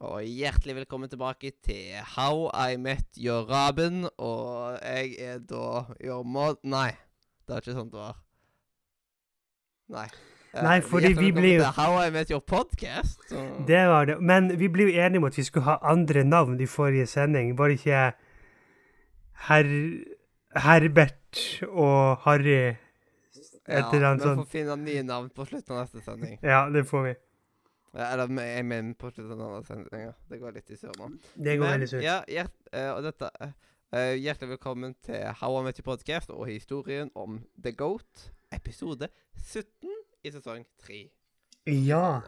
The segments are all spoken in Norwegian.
Og hjertelig velkommen tilbake til How I Met Your Raben. Og jeg er da your mod... Nei, det er ikke sånn det var. Nei. Eh, Nei, fordi vi blir jo- How I Met Your Podcast. Så. Det var det. Men vi ble jo enige om at vi skulle ha andre navn i forrige sending. Var det ikke Herr Herbert og Harry et Ja, eller annet vi får sånt? finne nye navn på slutten av neste sending. Ja, det får vi. Eller jeg mener på slutten av sendinga. Det går litt i surr nå. Det går veldig sunt. Ja, hjert, eh, og dette uh, Hjertelig velkommen til How I Met You Podcast og historien om The Goat, episode 17 i sesong 3. Ja.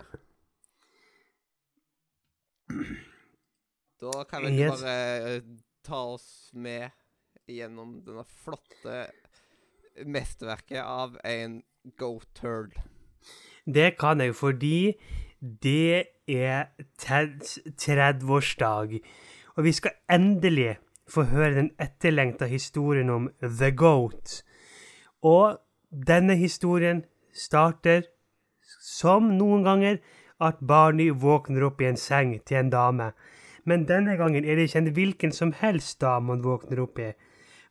Da kan vi Yes. bare ta oss med gjennom denne flotte mesterverket av en goat turd. Det kan jeg, fordi det er Teds 30-årsdag. Og vi skal endelig få høre den etterlengta historien om The Goat. Og denne historien starter, som noen ganger, at Barney våkner opp i en seng til en dame. Men denne gangen er det ikke en hvilken som helst dame han våkner opp i.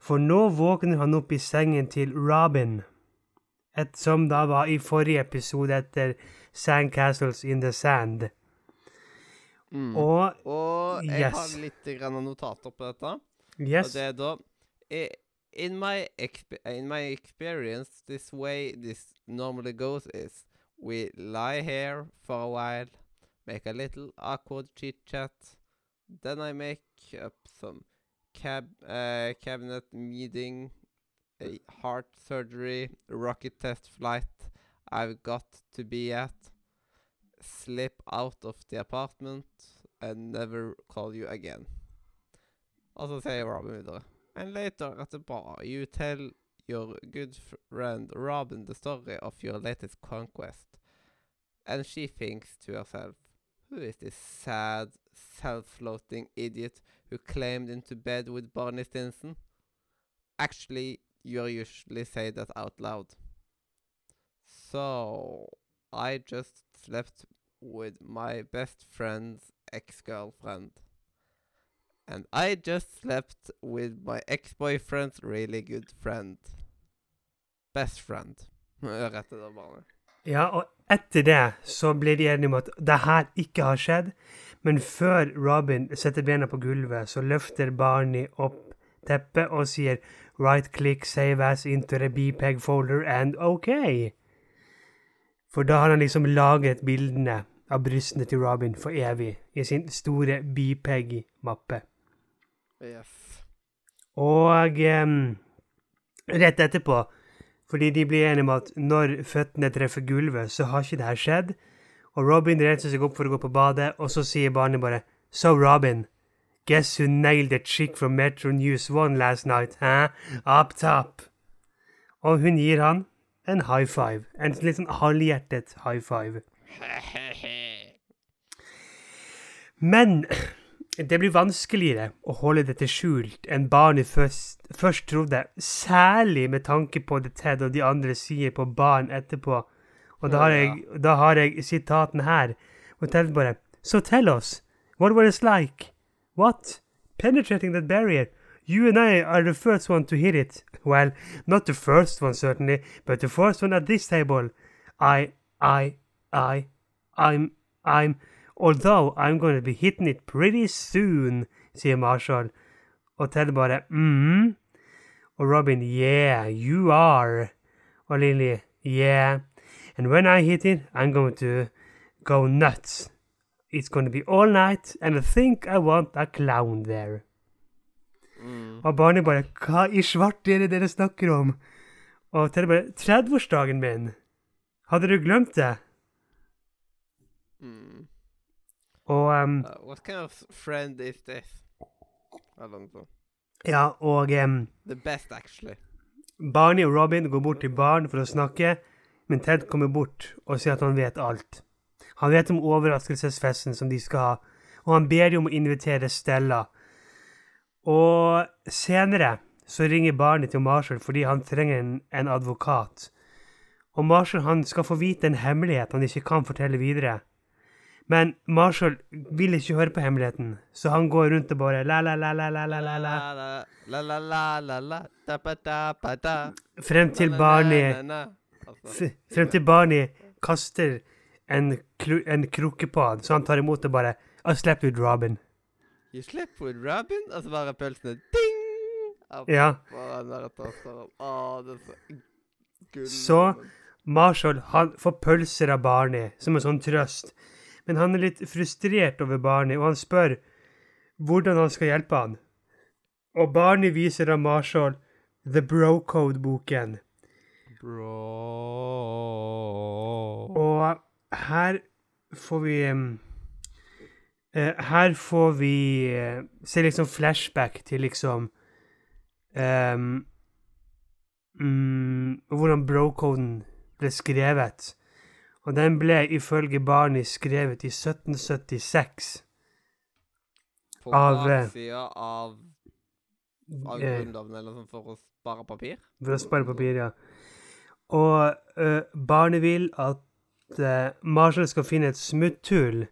For nå våkner han opp i sengen til Robin et som da var i forrige episode etter Sandcastles in the Sand. Mm. Og Og jeg yes. har litt grann notater på dette. Og det er da in my, in my experience, this way this normally goes is we lie here for a while, make a little awkward chit chat, then I make up some cab uh, cabinet meeting, heart surgery, rocket test flight I've got to be at, slip out of the apartment, and never call you again. Og så sier Robin videre. And later at the bar, you tell your good friend Robin the story of your latest conquest. And she thinks to herself, who is this sad, self-floating idiot who climbed into bed with Barney Stinson? Actually, you usually say that out loud. So, I just slept with my best friend's ex-girlfriend. And I just slept with my ex-boyfriend's really good friend. Best friend. Rett det barnet. ja, og etter det så blir de enige om at det her ikke har skjedd. Men før Robin setter bena på gulvet, så løfter Barney opp teppet og sier right click save as into the BPEG folder and OK. For da har han liksom laget bildene av brystene til Robin for evig i sin store BPEG-mappe. Yes. Og um, rett etterpå, fordi de blir enige om at når føttene treffer gulvet, så har ikke det her skjedd. Og Robin reiser seg opp for å gå på badet, og så sier barnet bare So, Robin, guess who nailed a chick from Metro News One last night, huh? Up top. Og hun gir han en high five. En litt sånn halvhjertet high five. Men det blir vanskeligere å holde dette skjult enn barnet først, først trodde, særlig med tanke på det Ted og de andre sier på baren etterpå. Og da har jeg, da har jeg sitaten her. Og Ted bare So tell us, what was it like? What? Penetrating that barrier? You and I are the first one to hit it. Well, not the first one certainly, but the first one at this table. I, I, I, I'm, I'm, although I'm going to be hitting it pretty soon, sier Marshall. Og Ted bare mm. Og Robin, yeah, you are. Og Lily, yeah. And when I hit it, I'm going to go nuts. It's going to be all night, and I think I want a clown there. Mm. Og Barney bare Hva i svart er det dere snakker om? Og Ted bare 30-årsdagen min. Hadde du glemt det? Mm. Og um, Uh, what kind of friend is this? Sånt. Ja, og um, The best, actually. Barney og Robin går bort til baren for å snakke, men Ted kommer bort og sier at han vet alt. Han vet om overraskelsesfesten som de skal ha, og han ber dem om å invitere Stella. Og senere så ringer barnet til Marshall fordi han trenger en, en advokat. Og Marshall han skal få vite en hemmelighet han ikke kan fortelle videre. Men Marshall vil ikke høre på hemmeligheten, så han går rundt og bare. Frem til Barney Frem til Barney kaster en, kru, en krukke på han, så han tar imot og bare I slept with Robin. You slept with Robin? Og så bare pølsene ding! Opp Ja. Å, det er så gull. Så- Marshall han får pølser av Barney som en sånn trøst. Men han er litt frustrert over Barney, og han spør hvordan han skal hjelpe han. Og Barney viser av Marshall The Bro Code-boken. Bro her får vi eh, Her får vi eh, se liksom flashback til liksom um, um, Hvordan bro-koden ble skrevet. Og den ble ifølge Barney skrevet i 1776. På av, eh, baksida av, av eh, Grunnloven eller sånn for å spare papir? For å spare papir, ja. Og uh, Barney vil at eh, Marshall skal finne et smutthull,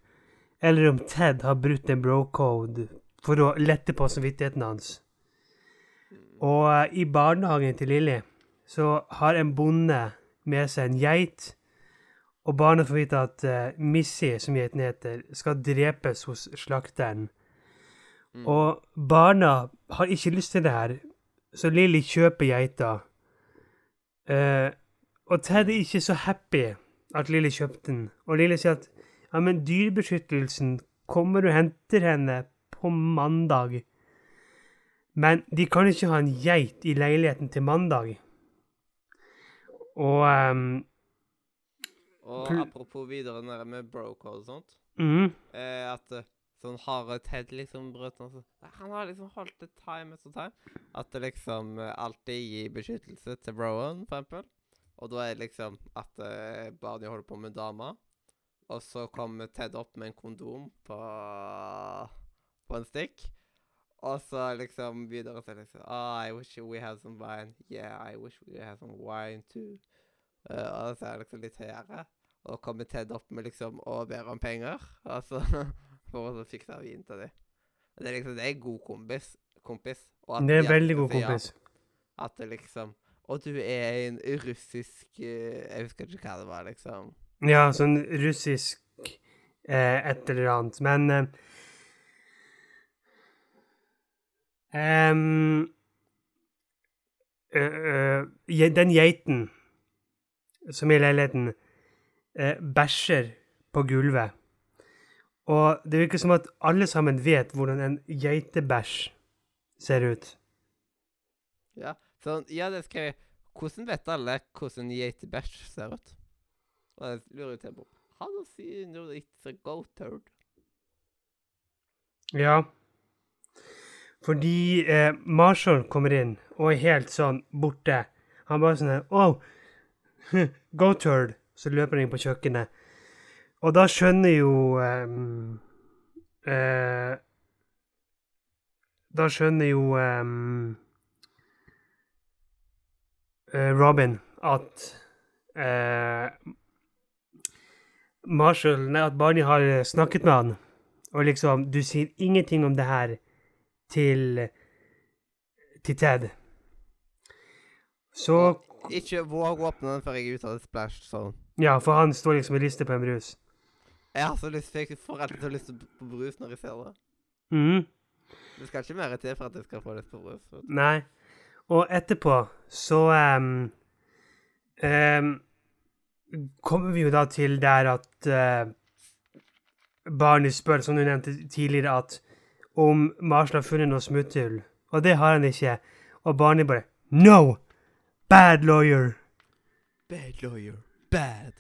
eller om Ted har brutt en bro-code for å lette på samvittigheten hans. Og eh, i barnehagen til Lilly så har en bonde med seg en geit, og barna får vite at uh, Missy, som geiten heter, skal drepes hos slakteren. Mm. Og barna har ikke lyst til det her, så Lilly kjøper geita. Uh, og Ted er ikke så happy at Lilly kjøpte den. Og Lilly sier at ja, men dyrebeskyttelsen kommer og henter henne på mandag. Men de kan ikke ha en geit i leiligheten til mandag. Og um, Og apropos videre med broker og sånt, mm, eh, at eh, sånn harde Ted liksom brøt noe sånt Han har liksom holdt det time etter time. At det liksom eh, alltid gir beskyttelse til broen, for eksempel. Og da er det liksom at uh, Barney holder på med dama, og så kommer Ted opp med en kondom på på en stikk. Og så liksom videre så er liksom oh, I wish we had some wine. Yeah, I wish we had some wine too. Uh, og så er det liksom litt høyere. Og kommer Ted opp med liksom å ber om penger. Altså for å så fikse vin til dem. Det er liksom Det er god kompis. kompis og at det er de veldig god kompis. ja. At det liksom Og du er en russisk eh, Jeg husker ikke hva det var, liksom. Ja, sånn russisk eh, et eller annet. Men eh, um, eh, eh, Den geiten som i leiligheten, eh, bæsjer på gulvet. Og det virker som at alle sammen vet hvordan en geitebæsj ser ut. Ja, sånn, ja, det skrev jeg. Hvordan vet alle hvordan geitebæsj ser ut? Og jeg lurer jo til på Han sier know it's a goat turd? Ja. Fordi eh, Marshall kommer inn og er helt sånn borte. Han bare sånn Oh, go turd. Så løper han inn på kjøkkenet. Og da skjønner jo eh, eh, Da skjønner jo ehm, eh, Robin at eh, Marshall Nei, at Barney har eh, snakket med han. Og liksom, du sier ingenting om det her til til Ted. Så Ikke våg å åpne den før jeg er ute av splash zone. Ja, for han står liksom og rister på en brus. Jeg har så lyst, jeg får alltid så lyst på brus når jeg ser det. Mhm. Det skal ikke mer til for at jeg skal få lyst på brus. Nei. Og etterpå så um, um, kommer vi jo da til der at uh, barnet spør, som du nevnte tidligere, at om Marshall har funnet noe smutthull. Og det har han ikke. Og barnet bare No! Bad lawyer! Bad lawyer. Bad.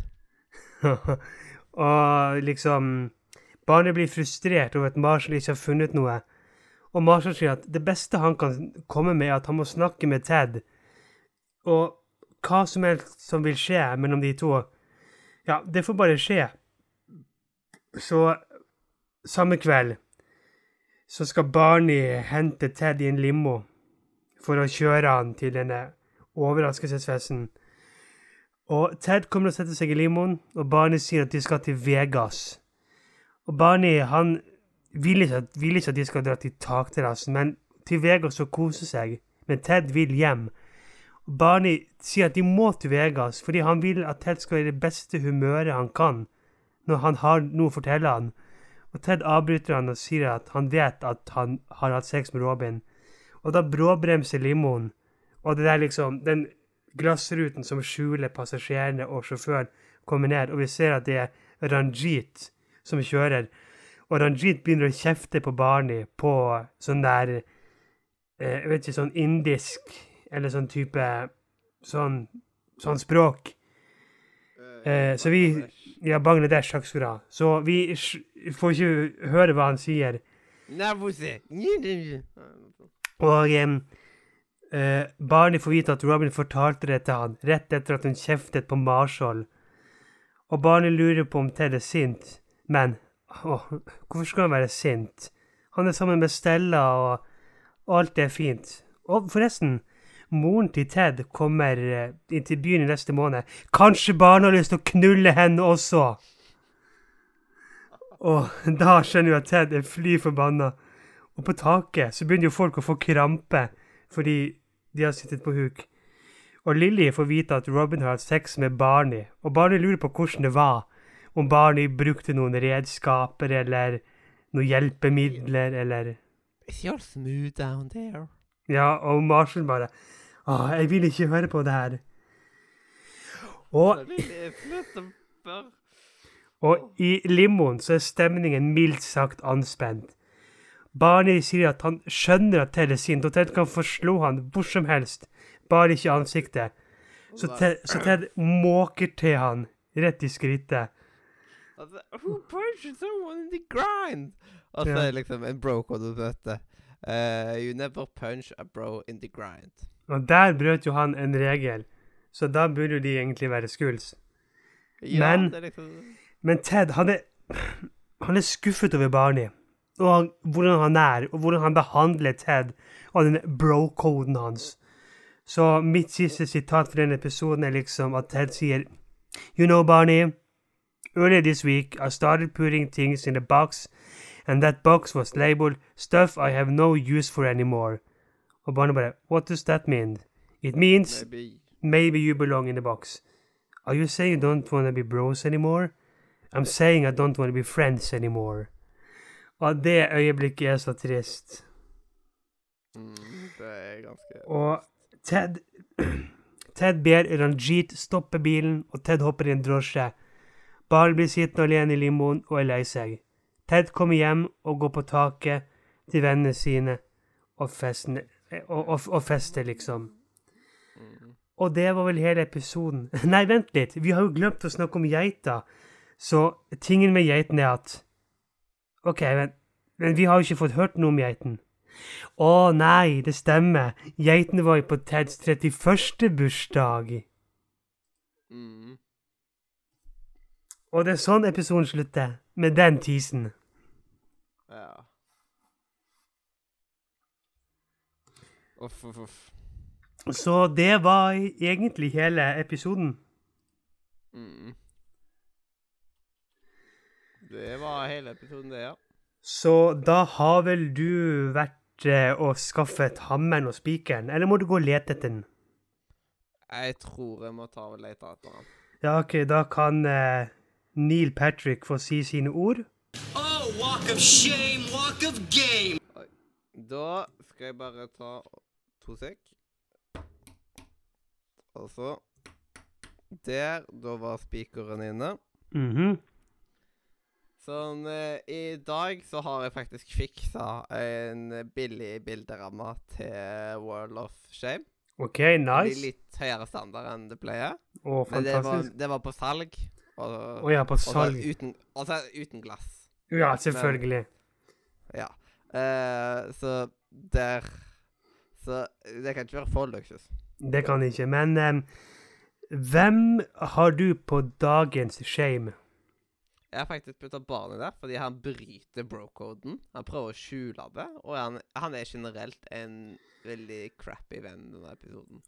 og liksom Barnet blir frustrert over at Marshall ikke har funnet noe. Og Marshall sier at det beste han kan komme med, er at han må snakke med Ted. Og hva som helst som vil skje mellom de to, ja, det får bare skje. Så samme kveld så skal Barney hente Ted i en limo for å kjøre han til denne overraskelsesfesten. Og Ted kommer og setter seg i limoen, og Barney sier at de skal til Vegas. Og Barney han vil ikke, vil ikke at de skal dra til takterrassen, men til Vegas og kose seg. Men Ted vil hjem. Barney sier at de må til Vegas, fordi han vil at Ted skal være i det beste humøret han kan når han har noe å fortelle han. Og Ted avbryter han og sier at han vet at han har hatt sex med Robin. Og da bråbremser limoen, og det der liksom, den glassruten som skjuler passasjerene og sjåføren, kommer ned, og vi ser at det er Ranjit som kjører. Og Ranjit begynner å kjefte på Barney på sånn der eh, Jeg vet ikke, sånn indisk, eller sånn type Sånn, sånn språk. Eh, så vi Ja, Bangladesh, takk skal du ha. Så vi får ikke høre hva han sier. Og eh, Barney får vite at Robin fortalte det til han rett etter at hun kjeftet på Marshall. Og Barney lurer på om Ted er sint, men åh, hvorfor skal han være sint? Han er sammen med Stella, og, og alt er fint. Og forresten, moren til Ted kommer eh, inn til byen i neste måned. Kanskje barna har lyst til å knulle henne også? Og da skjønner jo at Ted er fly forbanna. Og på taket så begynner jo folk å få krampe fordi de har sittet på huk. Og Lilly får vite at Robin har hatt sex med Barney, og Barney lurer på hvordan det var. Om barnet brukte noen redskaper eller noen hjelpemidler eller It's your smooth down there? Ja, og Marshall bare Å, jeg vil ikke høre på det her. Og Og i limoen så er stemningen mildt sagt anspent. Barney sier at han skjønner at Ted er sint, og Ted kan forslå han hvor som helst, bare ikke i ansiktet. Så Ted, så Ted måker til han rett i skrittet. Altså, who punches someone in the grind? Og så Ja. liksom en bro-kode du møter. Uh, you never punch a bro in the grind. Og der brøt jo han en regel, så da burde jo de egentlig være skuls. Ja, Men- liksom Men Ted, han er, han er skuffet over Barney. Og han, hvordan han er, og hvordan han behandler Ted, og den bro-koden hans. Så mitt siste sitat for denne episoden er liksom at Ted sier You know, Barney, earlier this week I started putting things in a box, and that box was labeled Stuff I have no use for anymore. Barney What does that mean? It means Maybe Maybe you belong in the box. Are you saying you don't want to be bros anymore? I'm saying I don't want to be friends anymore. Og det øyeblikket er så trist. mm, Det er ganske Og Ted Ted ber Ranjit stoppe bilen, og Ted hopper i en drosje. Barn blir sittende alene i limoen og er lei seg. Ted kommer hjem og går på taket til vennene sine og, festen, og, og, og fester, liksom. mm. Og det var vel hele episoden. Nei, vent litt. Vi har jo glemt å snakke om geita. Så tingen med geiten er at OK, men, men vi har jo ikke fått hørt noe om geiten. Å nei, det stemmer. Geiten var jo på Teds 31. bursdag. Mm. Og det er sånn episoden slutter. Med den tisen. Ja. Uff, uff, uff. Så det var egentlig hele episoden. Mm. Det var hele episoden, det, ja. Så da har vel du vært eh, og skaffet hammeren og spikeren, eller må du gå og lete etter den? Jeg tror jeg må ta og lete etter den. Ja, OK, da kan eh, Neil Patrick få si sine ord. Oh, walk of shame, walk of game. Da skal jeg bare ta to sek. Og så Der. Da var spikeren inne. Mhm. Sånn, eh, I dag så har jeg faktisk fiksa en billig bilderamme til World of Shame. OK, nice. litt høyere standard enn det pleier. Å, Men det var, det var på salg. Og, ja, på og salg. uten, altså uten glass. Ja, selvfølgelig. Ja. Uh, så der Så det kan ikke være for luksus. Det kan ikke. Men um, hvem har du på dagens shame? Jeg har faktisk putta barnet der fordi han bryter bro-koden. Han prøver å skjule det, og han, han er generelt en veldig crappy venn denne episoden.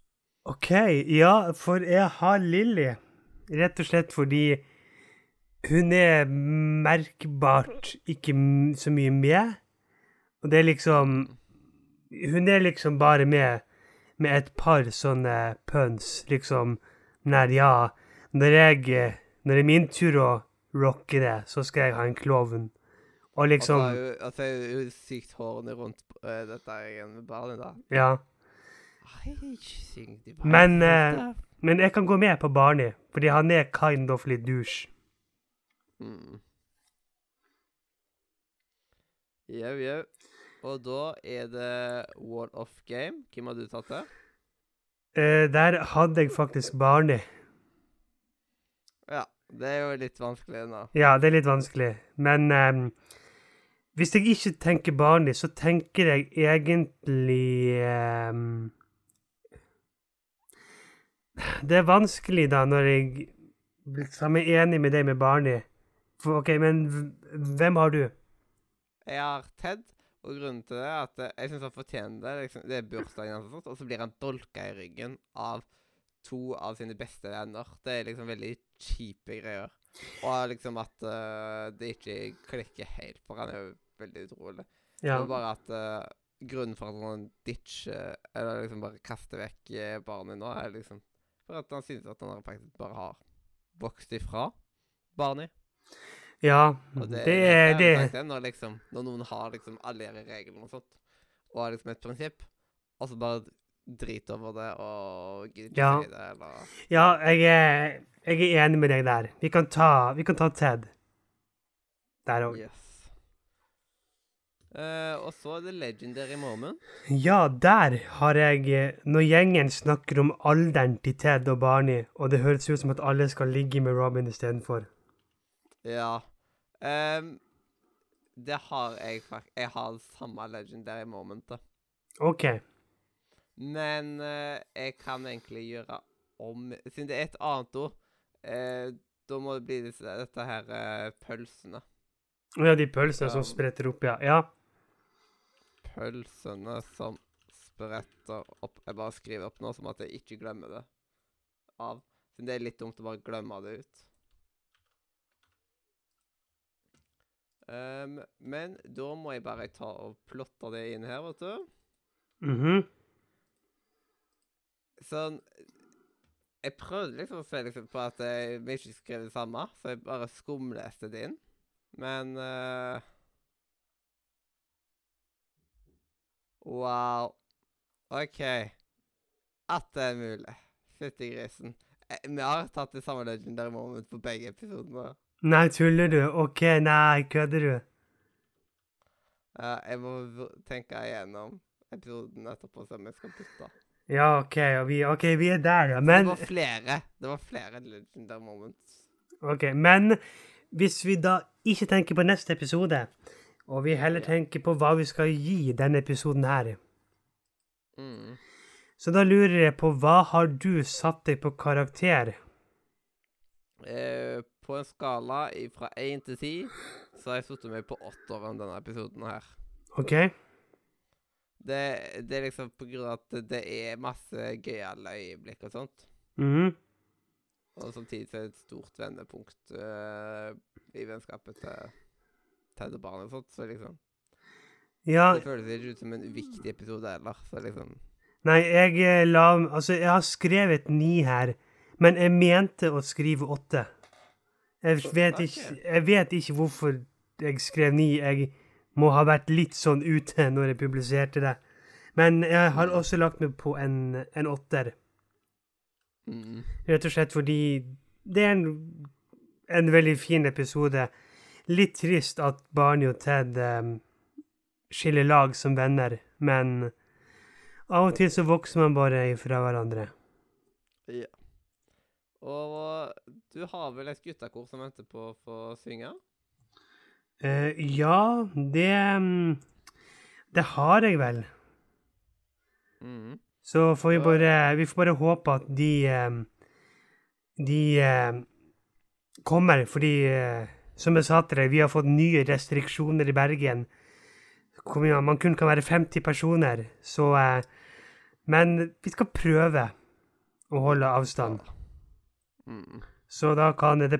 OK, ja, for jeg har Lilly. Rett og slett fordi hun er merkbart ikke så mye med. Og det er liksom Hun er liksom bare med med et par sånne puns, liksom. Nær, ja, når jeg Når det er min tur å rocke det, så skal jeg ha en klovn. Og liksom At det er hun sykt hårene rundt uh, dette igjen med barnet, da. Ja. Men, there. Men jeg kan gå med på Barney, fordi han er kind of litt douche. Mm. Jau, jau. Og da er det Wall of Game. Hvem har du tatt det? Eh, der hadde jeg faktisk Barney. Ja, det er jo litt vanskelig nå. Ja, det er litt vanskelig. Men um, hvis jeg ikke tenker Barney, så tenker jeg egentlig ehm, Det er vanskelig, da, når jeg liksom er enig med deg med Barney. For, OK, men hvem har du? Jeg har Ted, og grunnen til det er at jeg syns han fortjener det. Liksom, det er bursdagen hans, og og så blir han dolka i ryggen av to av sine beste venner. Det er liksom veldig kjipe greier. Og liksom at uh, det ikke klikker helt, for han er jo veldig utrolig. Ja. Og bare at uh, grunnen for at han ditcher, eller liksom bare kaster vekk eh, barnet nå, er liksom for at han synes at han faktisk bare har vokst ifra Barney. ja. Og det, Det er det. det. Når, liksom, når noen har liksom alle de reglene og sånt, og har liksom et prinsipp, og så bare driter over det og gidder ikke Ja. si det, eller Ja, jeg er, jeg er enig med deg der. Vi kan ta, vi kan ta Ted. Der òg. Yes. Eh, og så er det legendary moment. Ja, der har jeg Når gjengen snakker om alderen til Ted og Barney, og det høres ut som at alle skal ligge med Robin istedenfor. Ja. Um, det har jeg faktisk Jeg har samme legendary momentet. OK. Men uh, jeg kan egentlig gjøre om Siden det er et annet ord, uh, da må det bli disse, dette her pølsene. Å ja, de pølsene som spretter opp, ja. Ja. Pølsene som spretter opp Jeg bare skriver opp nå, som at jeg ikke glemmer det av. Siden det er litt dumt å bare glemme det ut. Um, men da må jeg bare ta og plotte det inn her, vet du. Mhm. Sånn Jeg prøvde liksom å se liksom på at jeg ikke skrev det samme, så jeg bare skumleste det inn. Men eh, Wow. OK. At det er mulig. Fytti grisen. Eh, Vi har tatt det samme legendary moment på begge episodene. Nei, tuller du? OK, nei, kødder du? Ja, jeg må tenke igjennom episoden etterpå, se om jeg skal putte. Ja, OK, og vi, ok, vi er der, ja. Men det var flere. Det var flere legendary moments. Ok, men hvis vi da ikke tenker på neste episode, og vi heller tenker på hva vi skal gi denne episoden her, Mm. så da lurer jeg på hva har du satt deg på karakter? Eh, på en skala fra 1 til 10, så har jeg satt meg på åtteren denne episoden her. OK? Det, det er liksom på grunn av at det er masse gøyale øyeblikk og sånt. Mhm. Og samtidig så er det et stort vendepunkt eh, i vennskapet til Ted og sånt. Så liksom Ja, Det føles ikke ut som en viktig episode heller. Så liksom nei, jeg eh, la Altså, jeg har skrevet ni her, men jeg mente å skrive åtte. Jeg vet ikke, jeg vet ikke hvorfor jeg skrev ni. Jeg må ha vært litt sånn ute når jeg publiserte det. Men jeg har også lagt meg på en, en åtter. mm. Rett og slett fordi det er en, en veldig fin episode. Litt trist at Barney og Ted um, skiller lag som venner, men av og til så vokser man bare ifra hverandre. Ja. Og du har vel et guttekor som venter på å få synge? Uh, ja, det um, Det har jeg vel. Mm. Så får vi bare Vi får bare håpe at de um, De um, kommer, fordi eh, Som jeg sa til deg, vi har fått nye restriksjoner i Bergen. Man kun kan være 50 personer, så eh, Men vi skal prøve å holde avstand. Mhm. Så da kan det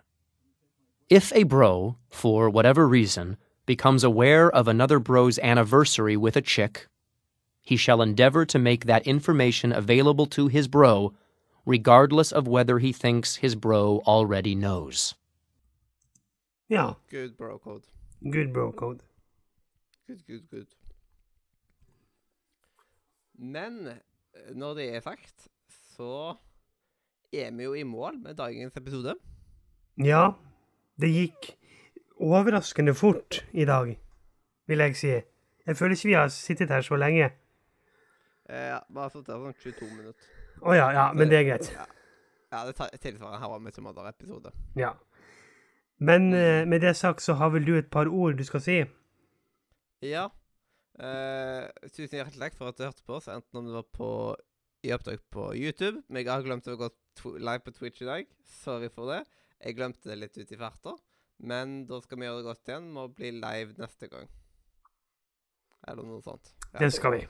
If a bro, for whatever reason, becomes aware of another bro's anniversary with a chick, he shall endeavor to make that information available to his bro, regardless of whether he thinks his bro already knows. Yeah. Good bro code. Good bro code. Good, good, good. Men eh, når det er sagt, så er vi jo i mål med dagens episode. Ja, det gikk overraskende fort i dag, vil jeg si. Jeg føler ikke vi har sittet her så lenge. Ja, bare sittet her sånn 22 minutter. Å ja, ja, men det er greit. Ja, ja det tar- tilsvarer her var med som Your Mother-episode. Ja. Men eh, med det sagt så har vel du et par ord du skal si? Ja. Uh, tusen hjertelig takk for at du hørte på oss, enten om det var på i opptak på YouTube. Men jeg har glemt å gå live på Twitch i dag. Sorry for det. Jeg glemte det litt ut i farta. Men da skal vi gjøre det godt igjen med å bli live neste gang. Eller noe sånt. Ja. Det skal vi.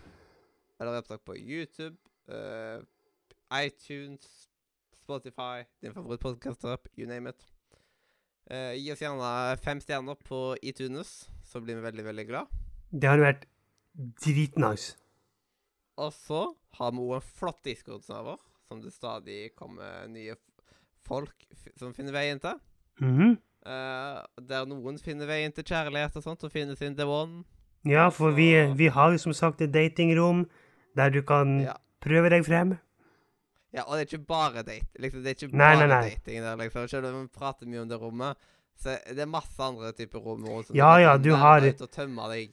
Eller opptak på YouTube, uh, iTunes, Spotify, din favorittpodkast-app, you name it. Uh, gi oss gjerne fem stjerner på iTunes, så blir vi veldig, veldig glad. Det hadde vært dritnice. Og så har vi òg en flott Discord-server, som det stadig kommer nye folk som finner veien til. Mm -hmm. uh, der noen finner veien til kjærlighet og sånt, og finner sin the one. Ja, for vi, vi har jo som sagt et datingrom der du kan Ja. prøve deg frem. Ja, og det er ikke bare date. Liksom, det er ikke bare nei, nei. dating der, liksom. Selv om vi prater mye om det rommet, så det er masse andre typer rom også. Ja, ja, du har- ut og tømme deg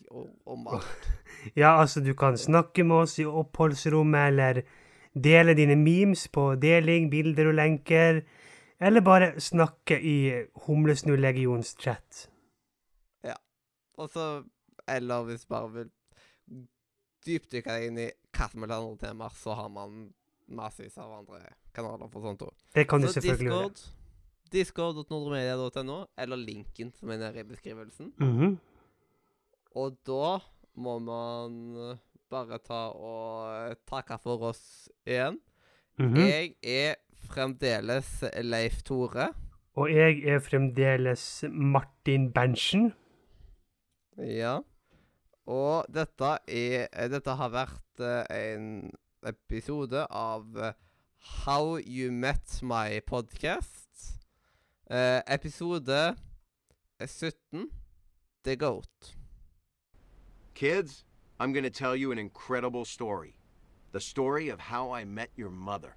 om alt. Ja, altså, du kan snakke med oss i oppholdsrommet, eller dele dine memes på deling, bilder og lenker, eller bare snakke i Humlesnurr-legions chat. Og så Eller hvis bare vil dypdykke deg inn i hva som helst andre temaer, så har man massevis av andre kanaler for sånt òg. Det kan du Så selvfølgelig gjøre. Discord. Discord.nordmedia.no, eller linken som er nede i beskrivelsen. Mhm. Og da må man bare ta og takke for oss igjen. Mhm. Jeg er fremdeles Leif Tore. Og jeg er fremdeles Martin Berntsen. Ja. Og dette er Dette har vært eh, en episode av How You Met My Podcast. Eh, episode 17 The Goat. Kids, I'm gonna tell you an incredible story. The story of how I met your mother.